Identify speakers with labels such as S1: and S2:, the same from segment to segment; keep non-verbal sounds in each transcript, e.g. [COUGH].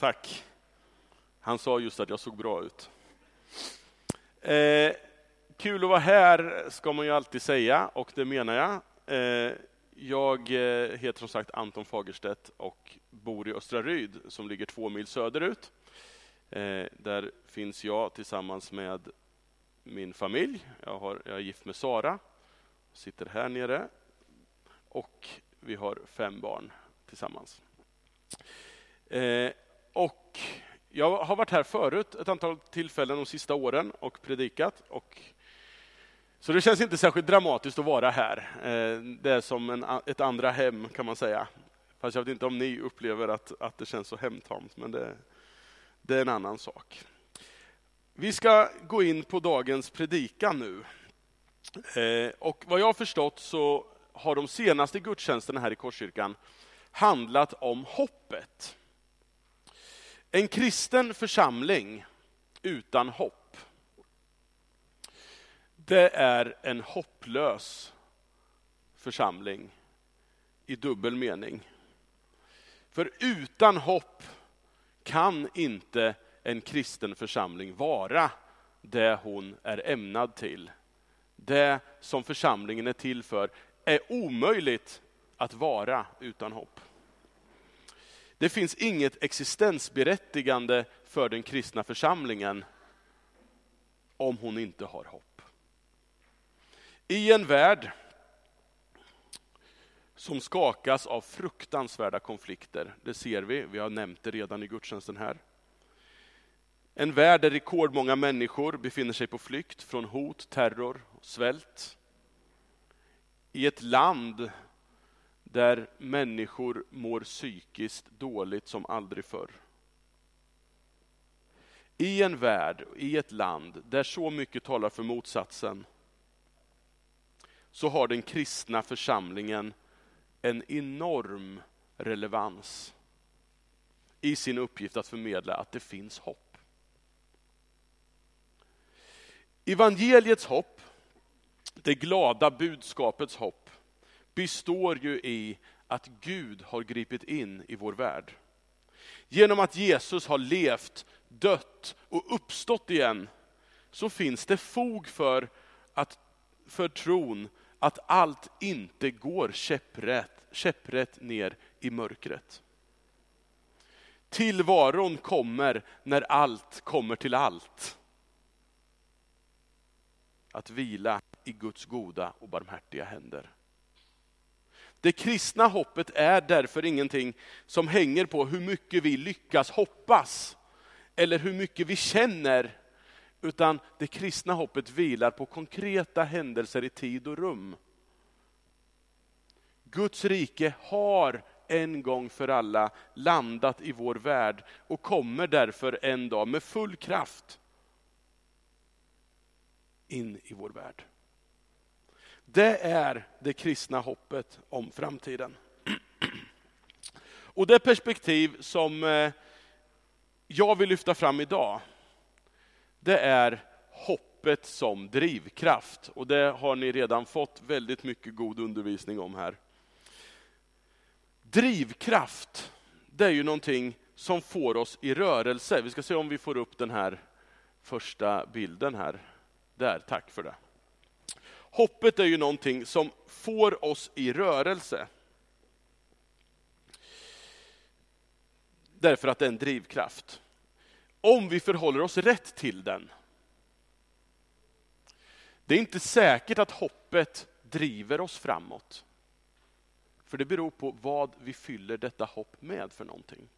S1: Tack. Han sa just att jag såg bra ut. Eh, kul att vara här, ska man ju alltid säga, och det menar jag. Eh, jag eh, heter som sagt Anton Fagerstedt och bor i Östra Ryd, som ligger två mil söderut. Eh, där finns jag tillsammans med min familj. Jag, har, jag är gift med Sara, sitter här nere. Och vi har fem barn tillsammans. Eh, och jag har varit här förut ett antal tillfällen de sista åren och predikat. Och så det känns inte särskilt dramatiskt att vara här. Eh, det är som en, ett andra hem kan man säga. Fast jag vet inte om ni upplever att, att det känns så hemtamt, men det, det är en annan sak. Vi ska gå in på dagens predikan nu. Eh, och vad jag har förstått så har de senaste gudstjänsterna här i Korskyrkan handlat om hoppet. En kristen församling utan hopp, det är en hopplös församling i dubbel mening. För utan hopp kan inte en kristen församling vara det hon är ämnad till. Det som församlingen är till för är omöjligt att vara utan hopp. Det finns inget existensberättigande för den kristna församlingen om hon inte har hopp. I en värld som skakas av fruktansvärda konflikter, det ser vi, vi har nämnt det redan i gudstjänsten här. En värld där rekordmånga människor befinner sig på flykt från hot, terror och svält. I ett land där människor mår psykiskt dåligt som aldrig förr. I en värld, i ett land där så mycket talar för motsatsen, så har den kristna församlingen en enorm relevans i sin uppgift att förmedla att det finns hopp. Evangeliets hopp, det glada budskapets hopp, består ju i att Gud har gripit in i vår värld. Genom att Jesus har levt, dött och uppstått igen, så finns det fog för, att, för tron att allt inte går käpprätt, käpprätt ner i mörkret. Tillvaron kommer när allt kommer till allt. Att vila i Guds goda och barmhärtiga händer. Det kristna hoppet är därför ingenting som hänger på hur mycket vi lyckas hoppas, eller hur mycket vi känner, utan det kristna hoppet vilar på konkreta händelser i tid och rum. Guds rike har en gång för alla landat i vår värld och kommer därför en dag med full kraft in i vår värld. Det är det kristna hoppet om framtiden. Och det perspektiv som eh, jag vill lyfta fram idag, det är hoppet som drivkraft. Och det har ni redan fått väldigt mycket god undervisning om här. Drivkraft, det är ju någonting som får oss i rörelse. Vi ska se om vi får upp den här första bilden här. Där, tack för det. Hoppet är ju någonting som får oss i rörelse. Därför att det är en drivkraft. Om vi förhåller oss rätt till den. Det är inte säkert att hoppet driver oss framåt. För det beror på vad vi fyller detta hopp med för någonting.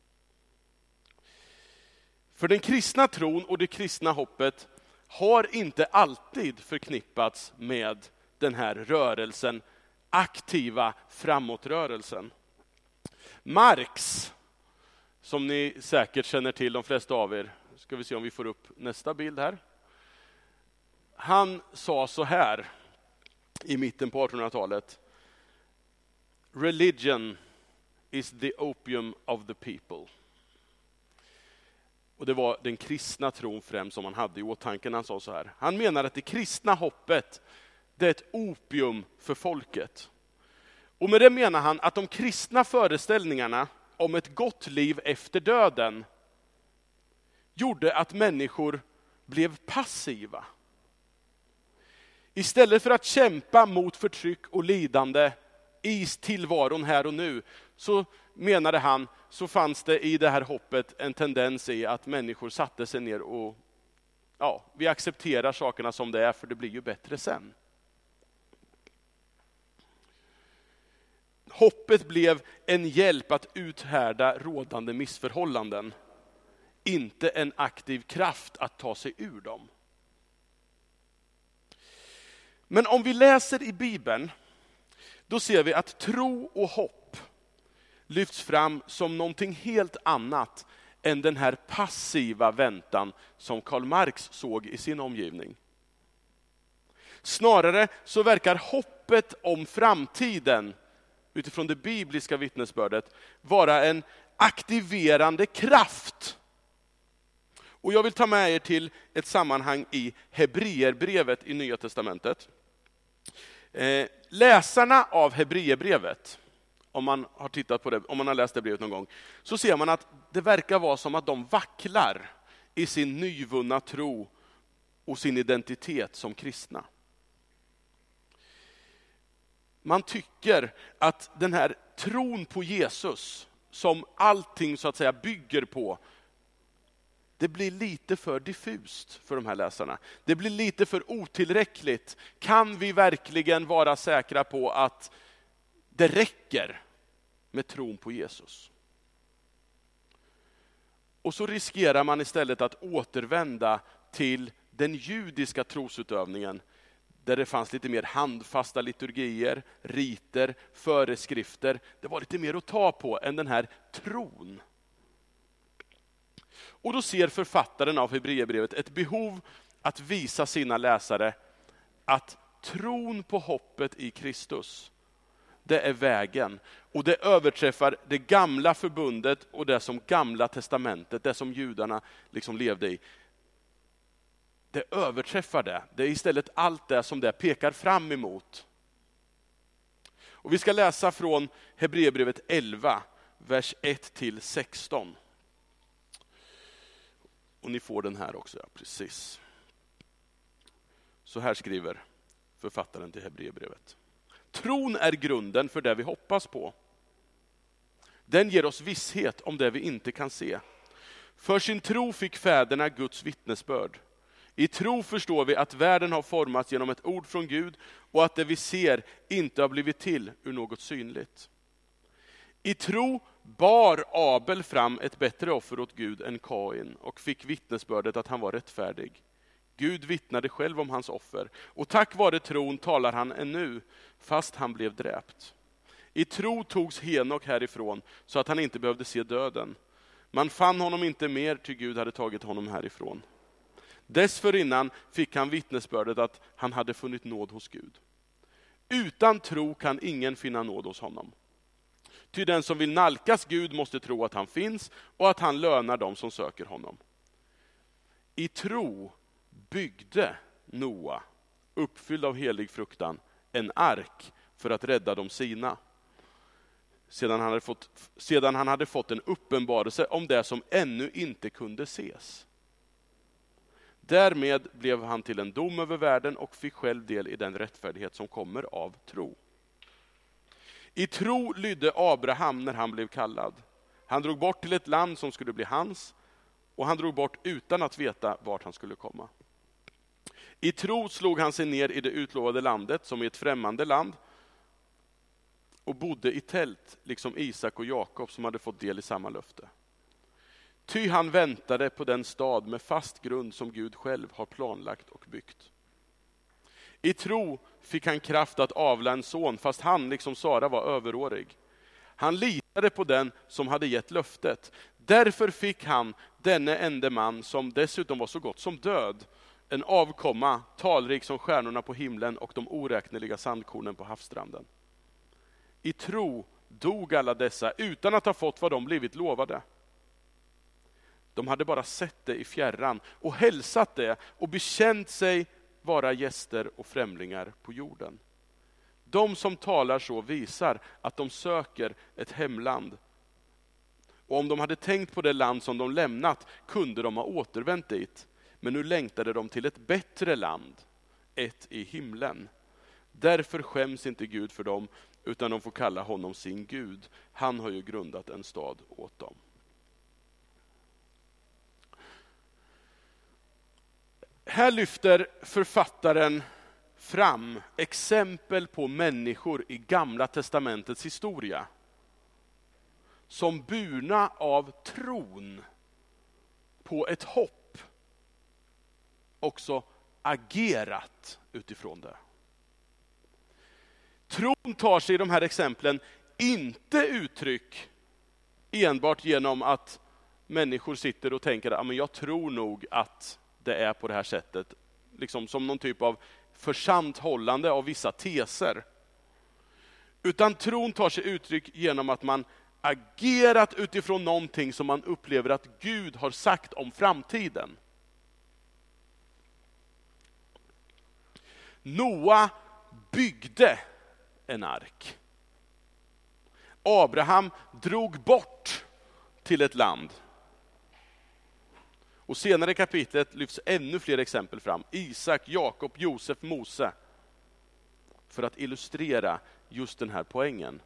S1: För den kristna tron och det kristna hoppet har inte alltid förknippats med den här rörelsen, aktiva framåtrörelsen. Marx, som ni säkert känner till, de flesta av er, ska vi se om vi får upp nästa bild här. Han sa så här i mitten på 1800-talet. Religion is the opium of the people. Och det var den kristna tron främst som han hade i åtanke när han sa så här. Han menar att det kristna hoppet, det är ett opium för folket. Och med det menar han att de kristna föreställningarna om ett gott liv efter döden gjorde att människor blev passiva. Istället för att kämpa mot förtryck och lidande i tillvaron här och nu, så menade han, så fanns det i det här hoppet en tendens i att människor satte sig ner och, ja, vi accepterar sakerna som det är för det blir ju bättre sen. Hoppet blev en hjälp att uthärda rådande missförhållanden, inte en aktiv kraft att ta sig ur dem. Men om vi läser i Bibeln, då ser vi att tro och hopp lyfts fram som någonting helt annat än den här passiva väntan som Karl Marx såg i sin omgivning. Snarare så verkar hoppet om framtiden utifrån det bibliska vittnesbördet vara en aktiverande kraft. Och jag vill ta med er till ett sammanhang i Hebreerbrevet i Nya Testamentet. Eh, läsarna av Hebreerbrevet, om man har tittat på det, om man har läst det brevet någon gång, så ser man att det verkar vara som att de vacklar i sin nyvunna tro och sin identitet som kristna. Man tycker att den här tron på Jesus, som allting så att säga bygger på, det blir lite för diffust för de här läsarna. Det blir lite för otillräckligt. Kan vi verkligen vara säkra på att det räcker med tron på Jesus? Och så riskerar man istället att återvända till den judiska trosutövningen, där det fanns lite mer handfasta liturgier, riter, föreskrifter. Det var lite mer att ta på än den här tron och då ser författaren av Hebreerbrevet ett behov att visa sina läsare att tron på hoppet i Kristus, det är vägen. Och det överträffar det gamla förbundet och det som gamla testamentet, det som judarna liksom levde i. Det överträffar det. Det är istället allt det som det pekar fram emot. Och vi ska läsa från Hebreerbrevet 11, vers 1 till 16. Och ni får den här också, ja, precis. Så här skriver författaren till Hebreerbrevet. Tron är grunden för det vi hoppas på. Den ger oss visshet om det vi inte kan se. För sin tro fick fäderna Guds vittnesbörd. I tro förstår vi att världen har formats genom ett ord från Gud och att det vi ser inte har blivit till ur något synligt. I tro bar Abel fram ett bättre offer åt Gud än Kain och fick vittnesbördet att han var rättfärdig. Gud vittnade själv om hans offer och tack vare tron talar han ännu, fast han blev dräpt. I tro togs Henok härifrån så att han inte behövde se döden. Man fann honom inte mer, ty Gud hade tagit honom härifrån. Dessförinnan fick han vittnesbördet att han hade funnit nåd hos Gud. Utan tro kan ingen finna nåd hos honom. Ty den som vill nalkas Gud måste tro att han finns och att han lönar dem som söker honom. I tro byggde Noa, uppfylld av helig fruktan, en ark för att rädda de sina. Sedan han hade fått, sedan han hade fått en uppenbarelse om det som ännu inte kunde ses. Därmed blev han till en dom över världen och fick själv del i den rättfärdighet som kommer av tro. I tro lydde Abraham när han blev kallad. Han drog bort till ett land som skulle bli hans och han drog bort utan att veta vart han skulle komma. I tro slog han sig ner i det utlovade landet som i ett främmande land och bodde i tält, liksom Isak och Jakob som hade fått del i samma löfte. Ty han väntade på den stad med fast grund som Gud själv har planlagt och byggt. I tro fick han kraft att avla en son, fast han, liksom Sara, var överårig. Han litade på den som hade gett löftet. Därför fick han, denne ende man, som dessutom var så gott som död, en avkomma talrik som stjärnorna på himlen och de oräkneliga sandkornen på havsstranden. I tro dog alla dessa utan att ha fått vad de blivit lovade. De hade bara sett det i fjärran och hälsat det och bekänt sig vara gäster och främlingar på jorden. De som talar så visar att de söker ett hemland Och om de hade tänkt på det land som de lämnat kunde de ha återvänt dit. Men nu längtade de till ett bättre land, ett i himlen. Därför skäms inte Gud för dem, utan de får kalla honom sin Gud. Han har ju grundat en stad åt dem. Här lyfter författaren fram exempel på människor i Gamla testamentets historia som burna av tron på ett hopp också agerat utifrån det. Tron tar sig i de här exemplen inte uttryck enbart genom att människor sitter och tänker att jag tror nog att det är på det här sättet. Liksom som någon typ av försant hållande av vissa teser. Utan tron tar sig uttryck genom att man agerat utifrån någonting som man upplever att Gud har sagt om framtiden. Noa byggde en ark. Abraham drog bort till ett land. Och senare i kapitlet lyfts ännu fler exempel fram. Isak, Jakob, Josef, Mose. För att illustrera just den här poängen.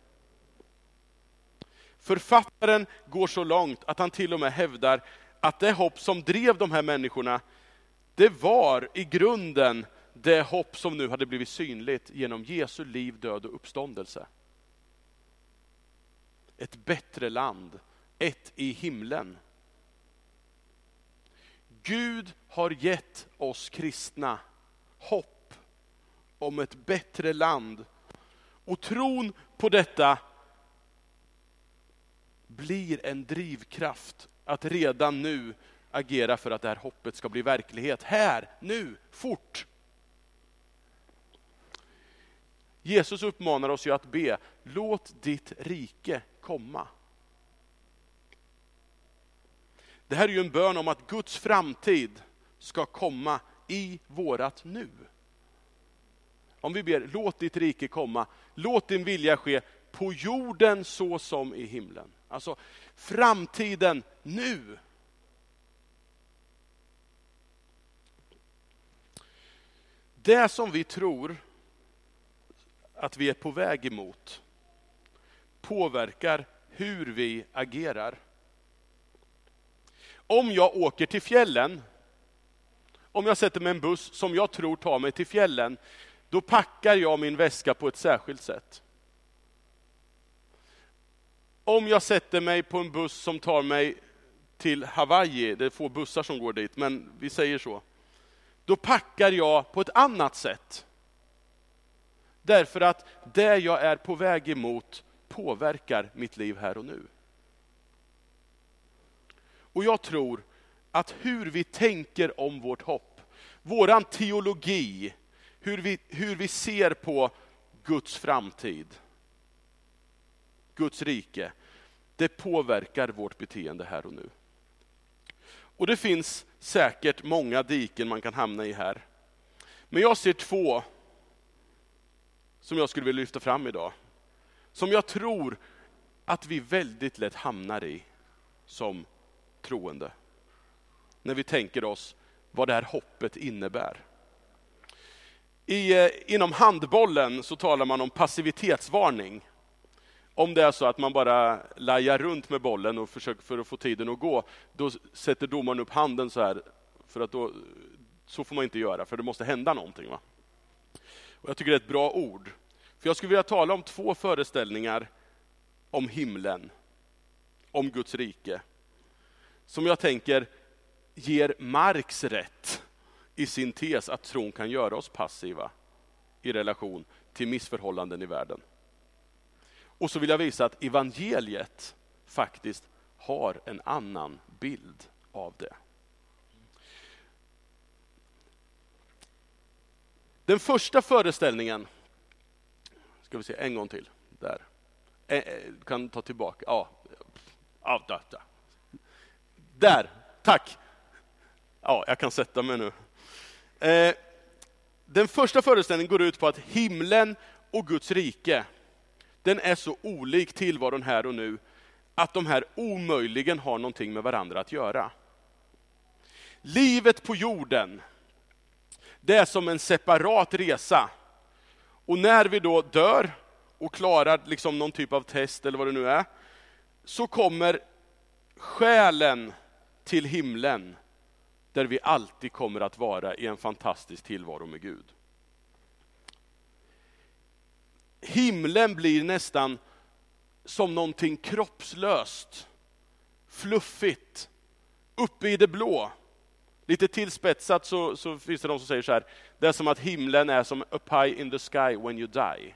S1: Författaren går så långt att han till och med hävdar att det hopp som drev de här människorna, det var i grunden det hopp som nu hade blivit synligt genom Jesu liv, död och uppståndelse. Ett bättre land, ett i himlen. Gud har gett oss kristna hopp om ett bättre land. Och tron på detta blir en drivkraft att redan nu agera för att det här hoppet ska bli verklighet. Här, nu, fort. Jesus uppmanar oss ju att be, låt ditt rike komma. Det här är ju en bön om att Guds framtid ska komma i vårat nu. Om vi ber, låt ditt rike komma, låt din vilja ske på jorden så som i himlen. Alltså framtiden nu. Det som vi tror att vi är på väg emot påverkar hur vi agerar. Om jag åker till fjällen, om jag sätter mig i en buss som jag tror tar mig till fjällen, då packar jag min väska på ett särskilt sätt. Om jag sätter mig på en buss som tar mig till Hawaii, det är få bussar som går dit, men vi säger så. Då packar jag på ett annat sätt. Därför att det jag är på väg emot påverkar mitt liv här och nu. Och jag tror att hur vi tänker om vårt hopp, våran teologi, hur vi, hur vi ser på Guds framtid, Guds rike, det påverkar vårt beteende här och nu. Och det finns säkert många diken man kan hamna i här. Men jag ser två som jag skulle vilja lyfta fram idag. Som jag tror att vi väldigt lätt hamnar i som troende. När vi tänker oss vad det här hoppet innebär. I, eh, inom handbollen så talar man om passivitetsvarning. Om det är så att man bara lajar runt med bollen och försöker för att få tiden att gå, då sätter domaren upp handen så här, för att då, så får man inte göra, för det måste hända någonting. Va? Och jag tycker det är ett bra ord. För Jag skulle vilja tala om två föreställningar om himlen, om Guds rike, som jag tänker ger Marx rätt i sin tes att tron kan göra oss passiva i relation till missförhållanden i världen. Och så vill jag visa att evangeliet faktiskt har en annan bild av det. Den första föreställningen, ska vi se en gång till, där. Du kan ta tillbaka, ja, ja där, där. där, tack. Ja, jag kan sätta mig nu. Eh, den första föreställningen går ut på att himlen och Guds rike den är så olik tillvaron här och nu, att de här omöjligen har någonting med varandra att göra. Livet på jorden, det är som en separat resa. Och när vi då dör och klarar liksom någon typ av test eller vad det nu är, så kommer själen till himlen, där vi alltid kommer att vara i en fantastisk tillvaro med Gud. Himlen blir nästan som någonting kroppslöst, fluffigt, uppe i det blå. Lite tillspetsat så, så finns det de som säger så här, det är som att himlen är som ”a pie in the sky when you die.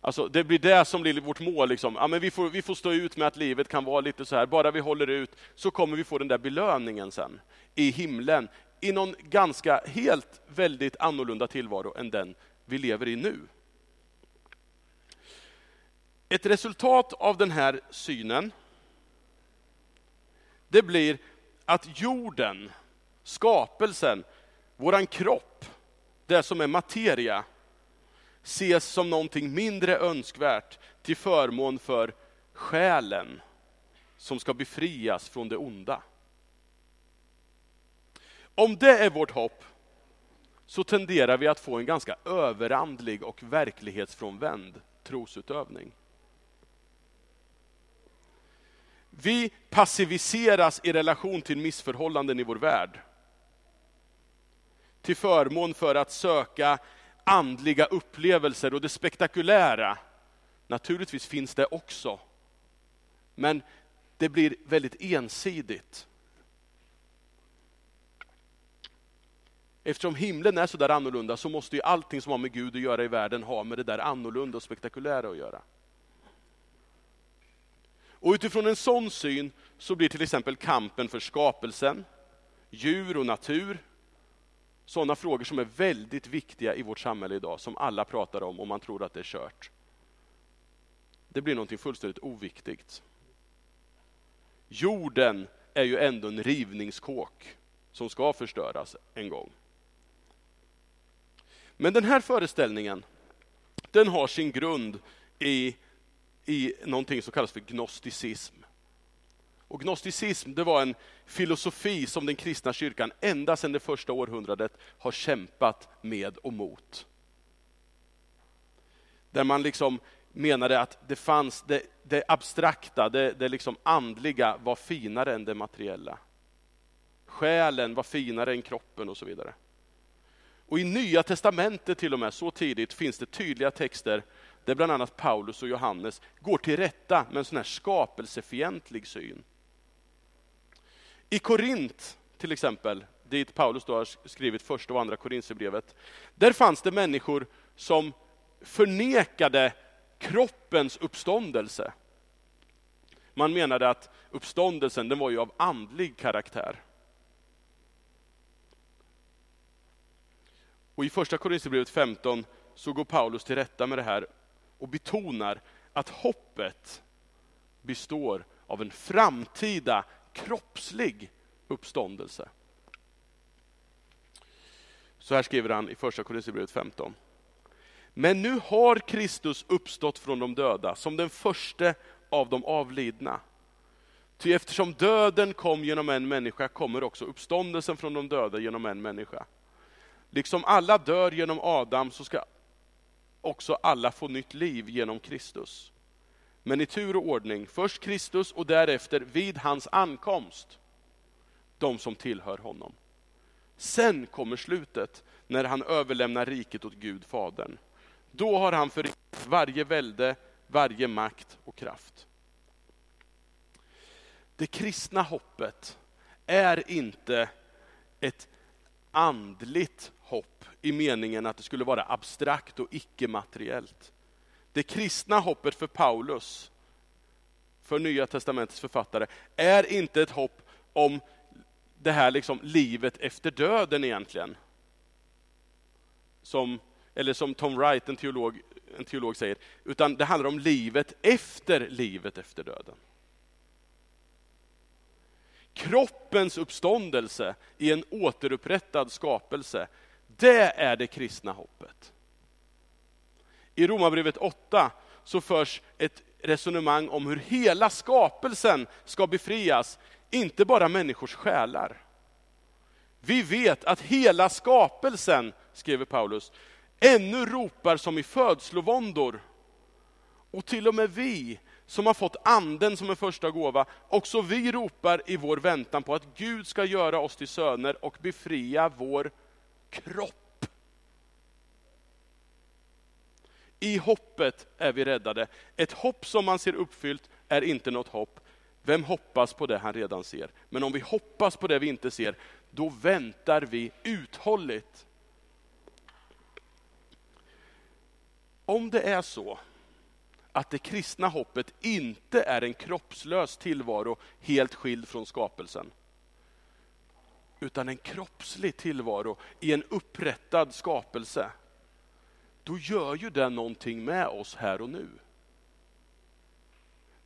S1: Alltså, det blir det som blir vårt mål. Liksom. Ja, men vi, får, vi får stå ut med att livet kan vara lite så här, bara vi håller ut så kommer vi få den där belöningen sen i himlen, i någon ganska helt väldigt annorlunda tillvaro än den vi lever i nu. Ett resultat av den här synen, det blir att jorden, skapelsen, våran kropp, det som är materia, ses som någonting mindre önskvärt till förmån för själen som ska befrias från det onda. Om det är vårt hopp så tenderar vi att få en ganska överandlig och verklighetsfrånvänd trosutövning. Vi passiviseras i relation till missförhållanden i vår värld. Till förmån för att söka andliga upplevelser och det spektakulära. Naturligtvis finns det också. Men det blir väldigt ensidigt. Eftersom himlen är så där annorlunda så måste ju allting som har med Gud att göra i världen ha med det där annorlunda och spektakulära att göra. Och utifrån en sån syn så blir till exempel kampen för skapelsen, djur och natur, sådana frågor som är väldigt viktiga i vårt samhälle idag, som alla pratar om och man tror att det är kört. Det blir någonting fullständigt oviktigt. Jorden är ju ändå en rivningskåk som ska förstöras en gång. Men den här föreställningen, den har sin grund i i någonting som kallas för gnosticism. Och gnosticism det var en filosofi som den kristna kyrkan ända sedan det första århundradet har kämpat med och mot. Där man liksom menade att det fanns det, det abstrakta, det, det liksom andliga var finare än det materiella. Själen var finare än kroppen och så vidare. Och i Nya Testamentet till och med, så tidigt, finns det tydliga texter där bland annat Paulus och Johannes går till rätta med en sån här skapelsefientlig syn. I Korint till exempel, dit Paulus då har skrivit första och andra Korinthierbrevet, där fanns det människor som förnekade kroppens uppståndelse. Man menade att uppståndelsen den var ju av andlig karaktär. Och I första Korinthierbrevet 15 så går Paulus till rätta med det här och betonar att hoppet består av en framtida kroppslig uppståndelse. Så här skriver han i första Korinthierbrevet 15. Men nu har Kristus uppstått från de döda som den första av de avlidna. Ty eftersom döden kom genom en människa kommer också uppståndelsen från de döda genom en människa. Liksom alla dör genom Adam så ska också alla få nytt liv genom Kristus. Men i tur och ordning, först Kristus och därefter vid hans ankomst, de som tillhör honom. Sen kommer slutet, när han överlämnar riket åt Gud, Fadern. Då har han för varje välde, varje makt och kraft. Det kristna hoppet är inte ett andligt hopp i meningen att det skulle vara abstrakt och icke-materiellt. Det kristna hoppet för Paulus, för Nya Testamentets författare, är inte ett hopp om det här liksom livet efter döden egentligen. Som, eller som Tom Wright, en teolog, en teolog säger, utan det handlar om livet efter livet efter döden. Kroppens uppståndelse i en återupprättad skapelse det är det kristna hoppet. I Romarbrevet 8 så förs ett, resonemang om hur hela skapelsen ska befrias, inte bara människors själar. Vi vet att hela skapelsen, skriver Paulus, ännu ropar som i födslovåndor. Och till och med vi som har fått anden som en första gåva, också vi ropar i vår väntan på att Gud ska göra oss till söner och befria vår kropp. I hoppet är vi räddade. Ett hopp som man ser uppfyllt är inte något hopp. Vem hoppas på det han redan ser? Men om vi hoppas på det vi inte ser, då väntar vi uthålligt. Om det är så att det kristna hoppet inte är en kroppslös tillvaro helt skild från skapelsen, utan en kroppslig tillvaro i en upprättad skapelse, då gör ju det någonting med oss här och nu.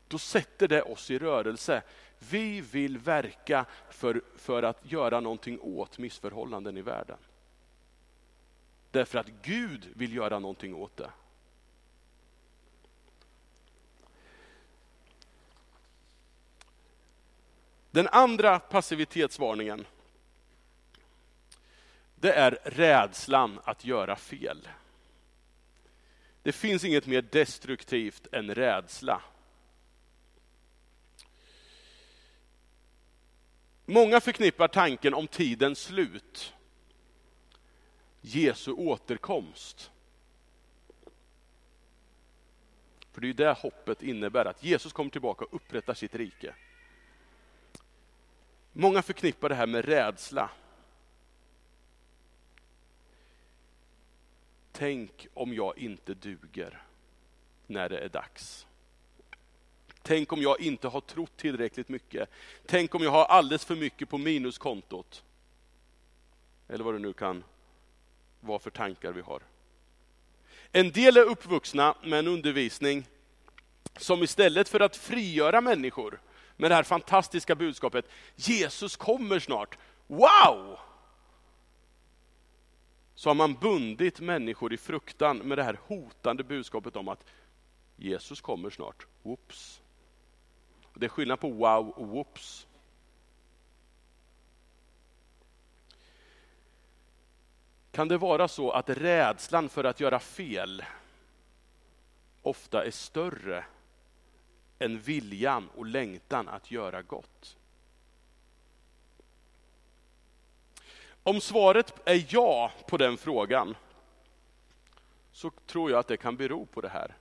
S1: Då sätter det oss i rörelse. Vi vill verka för, för att göra någonting åt missförhållanden i världen. Därför att Gud vill göra någonting åt det. Den andra passivitetsvarningen, det är rädslan att göra fel. Det finns inget mer destruktivt än rädsla. Många förknippar tanken om tidens slut, Jesu återkomst. För det är ju det hoppet innebär, att Jesus kommer tillbaka och upprättar sitt rike. Många förknippar det här med rädsla. Tänk om jag inte duger när det är dags. Tänk om jag inte har trott tillräckligt mycket. Tänk om jag har alldeles för mycket på minuskontot. Eller vad det nu kan vara för tankar vi har. En del är uppvuxna med en undervisning som istället för att frigöra människor med det här fantastiska budskapet, Jesus kommer snart. Wow! Så har man bundit människor i fruktan med det här hotande budskapet om att Jesus kommer snart. Whoops. Det är skillnad på wow och whoops. Kan det vara så att rädslan för att göra fel ofta är större än viljan och längtan att göra gott? Om svaret är ja på den frågan, så tror jag att det kan bero på det här.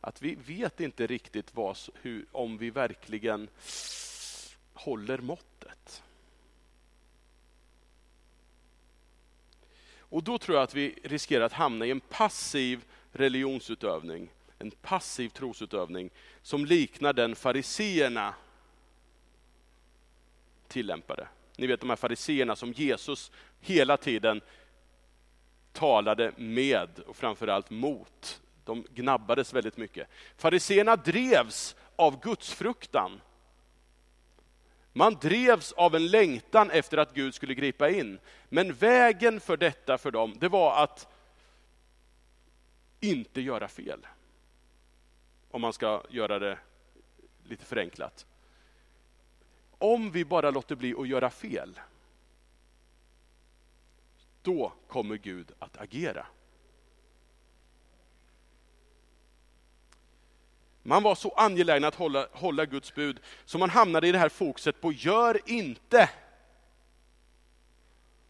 S1: Att vi vet inte riktigt vad, hur, om vi verkligen håller måttet. Och då tror jag att vi riskerar att hamna i en passiv religionsutövning en passiv trosutövning som liknar den fariseerna tillämpade. Ni vet de här fariseerna som Jesus hela tiden talade med och framförallt mot. De gnabbades väldigt mycket. Fariseerna drevs av gudsfruktan. Man drevs av en längtan efter att Gud skulle gripa in. Men vägen för detta för dem, det var att inte göra fel om man ska göra det lite förenklat. Om vi bara låter bli att göra fel, då kommer Gud att agera. Man var så angelägen att hålla, hålla Guds bud, så man hamnade i det här fokuset på gör inte,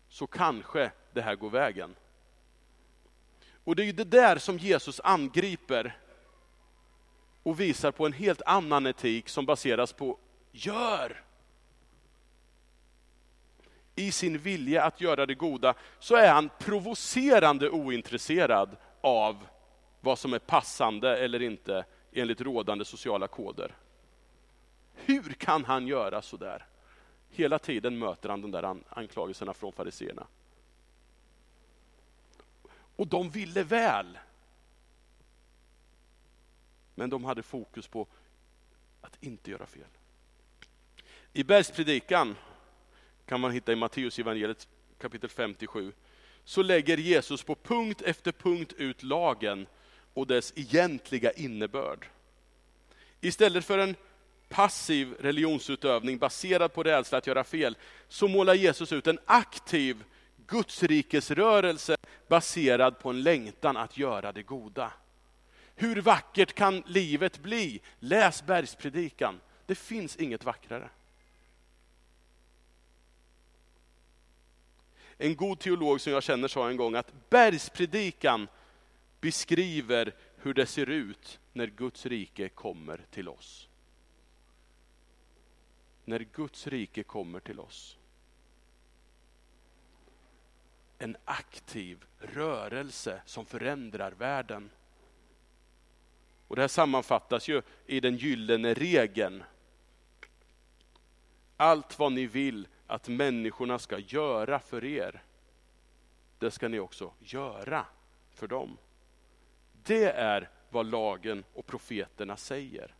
S1: så kanske det här går vägen. Och det är ju det där som Jesus angriper och visar på en helt annan etik som baseras på gör. I sin vilja att göra det goda så är han provocerande ointresserad av vad som är passande eller inte enligt rådande sociala koder. Hur kan han göra så där? Hela tiden möter han de där anklagelserna från fariseerna. Och de ville väl. Men de hade fokus på att inte göra fel. I bergspredikan kan man hitta i Matteus evangeliet kapitel 57, så lägger Jesus på punkt efter punkt ut lagen och dess egentliga innebörd. Istället för en passiv religionsutövning baserad på rädsla att göra fel, så målar Jesus ut en aktiv Gudsrikesrörelse baserad på en längtan att göra det goda. Hur vackert kan livet bli? Läs bergspredikan. Det finns inget vackrare. En god teolog som jag känner sa en gång att bergspredikan beskriver hur det ser ut när Guds rike kommer till oss. När Guds rike kommer till oss. En aktiv rörelse som förändrar världen. Och Det här sammanfattas ju i den gyllene regeln. Allt vad ni vill att människorna ska göra för er, det ska ni också göra för dem. Det är vad lagen och profeterna säger.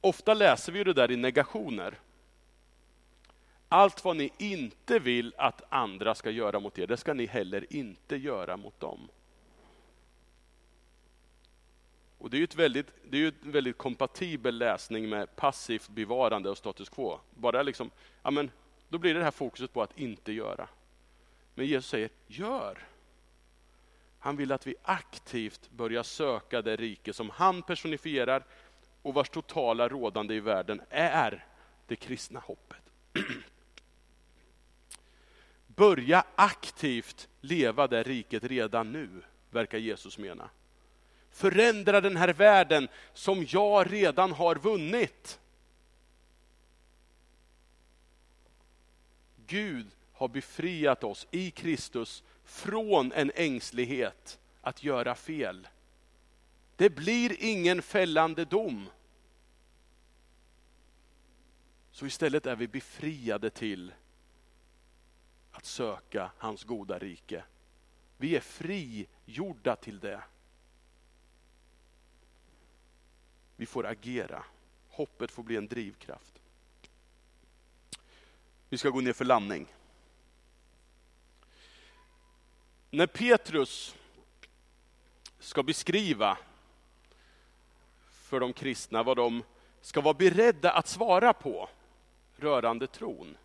S1: Ofta läser vi det där i negationer. Allt vad ni inte vill att andra ska göra mot er, det ska ni heller inte göra mot dem. Och det är ju ett väldigt, det är ju en väldigt kompatibel läsning med passivt bevarande och status quo. Bara liksom, ja men, då blir det det här fokuset på att inte göra. Men Jesus säger, gör! Han vill att vi aktivt börjar söka det rike som han personifierar och vars totala rådande i världen är det kristna hoppet. [CLEARS THROAT] Börja aktivt leva det riket redan nu, verkar Jesus mena. Förändra den här världen som jag redan har vunnit. Gud har befriat oss i Kristus från en ängslighet att göra fel. Det blir ingen fällande dom. Så istället är vi befriade till att söka hans goda rike. Vi är frigjorda till det. Vi får agera. Hoppet får bli en drivkraft. Vi ska gå ner för landning. När Petrus ska beskriva för de kristna vad de ska vara beredda att svara på rörande tron.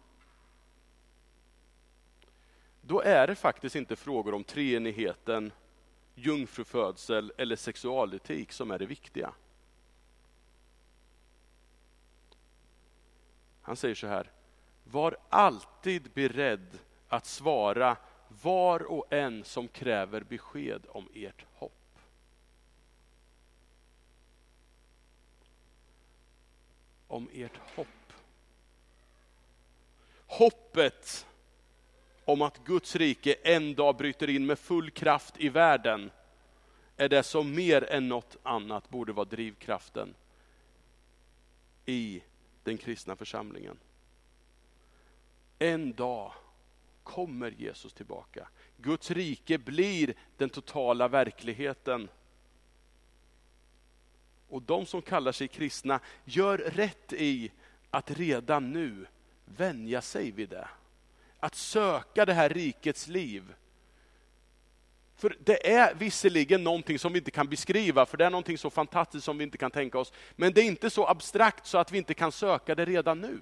S1: Då är det faktiskt inte frågor om treenigheten, jungfrufödsel eller sexualetik som är det viktiga. Han säger så här, var alltid beredd att svara var och en som kräver besked om ert hopp. Om ert hopp. Hoppet om att Guds rike en dag bryter in med full kraft i världen är det som mer än något annat borde vara drivkraften i den kristna församlingen. En dag kommer Jesus tillbaka. Guds rike blir den totala verkligheten. Och de som kallar sig kristna gör rätt i att redan nu vänja sig vid det. Att söka det här rikets liv. För det är visserligen någonting som vi inte kan beskriva, för det är någonting så fantastiskt som vi inte kan tänka oss. Men det är inte så abstrakt så att vi inte kan söka det redan nu.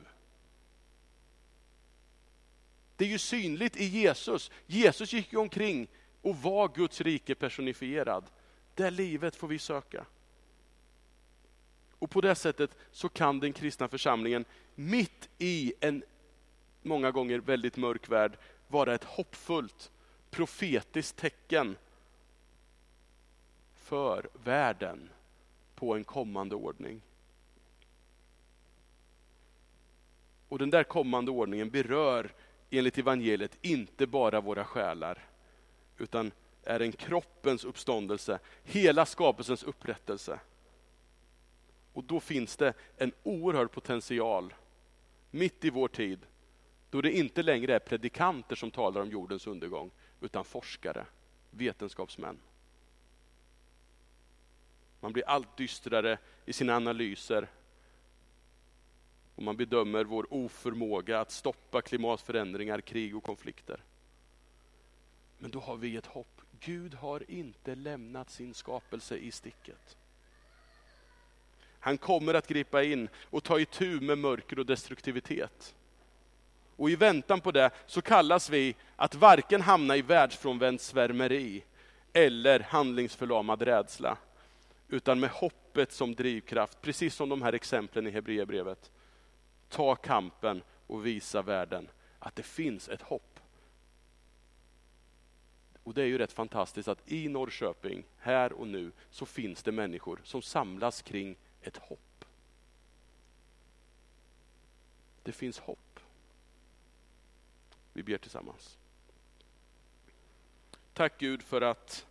S1: Det är ju synligt i Jesus. Jesus gick ju omkring och var Guds rike personifierad. Det livet får vi söka. Och på det sättet så kan den kristna församlingen mitt i en många gånger väldigt mörk värld vara ett hoppfullt profetiskt tecken för världen på en kommande ordning. Och den där kommande ordningen berör enligt evangeliet inte bara våra själar, utan är en kroppens uppståndelse, hela skapelsens upprättelse. Och då finns det en oerhörd potential, mitt i vår tid, då det inte längre är predikanter som talar om jordens undergång, utan forskare, vetenskapsmän. Man blir allt dystrare i sina analyser. Och man bedömer vår oförmåga att stoppa klimatförändringar, krig och konflikter. Men då har vi ett hopp. Gud har inte lämnat sin skapelse i sticket. Han kommer att gripa in och ta itu med mörker och destruktivitet. Och i väntan på det så kallas vi att varken hamna i världsfrånvänt svärmeri eller handlingsförlamad rädsla. Utan med hoppet som drivkraft, precis som de här exemplen i Hebreerbrevet. Ta kampen och visa världen att det finns ett hopp. Och det är ju rätt fantastiskt att i Norrköping, här och nu, så finns det människor som samlas kring ett hopp. Det finns hopp. Vi ber tillsammans. Tack Gud för att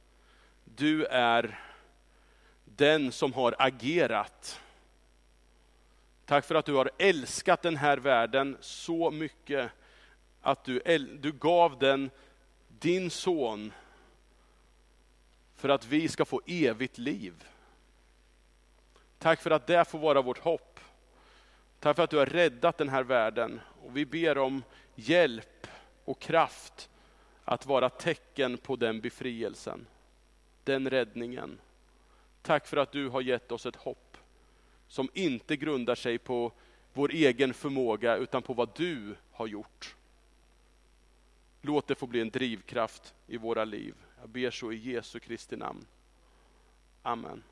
S1: du är den som har agerat. Tack för att du har älskat den här världen så mycket att du, du gav den din son för att vi ska få evigt liv. Tack för att det får vara vårt hopp. Tack för att du har räddat den här världen. Och vi ber om hjälp och kraft att vara tecken på den befrielsen, den räddningen. Tack för att du har gett oss ett hopp som inte grundar sig på vår egen förmåga utan på vad du har gjort. Låt det få bli en drivkraft i våra liv. Jag ber så i Jesu Kristi namn. Amen.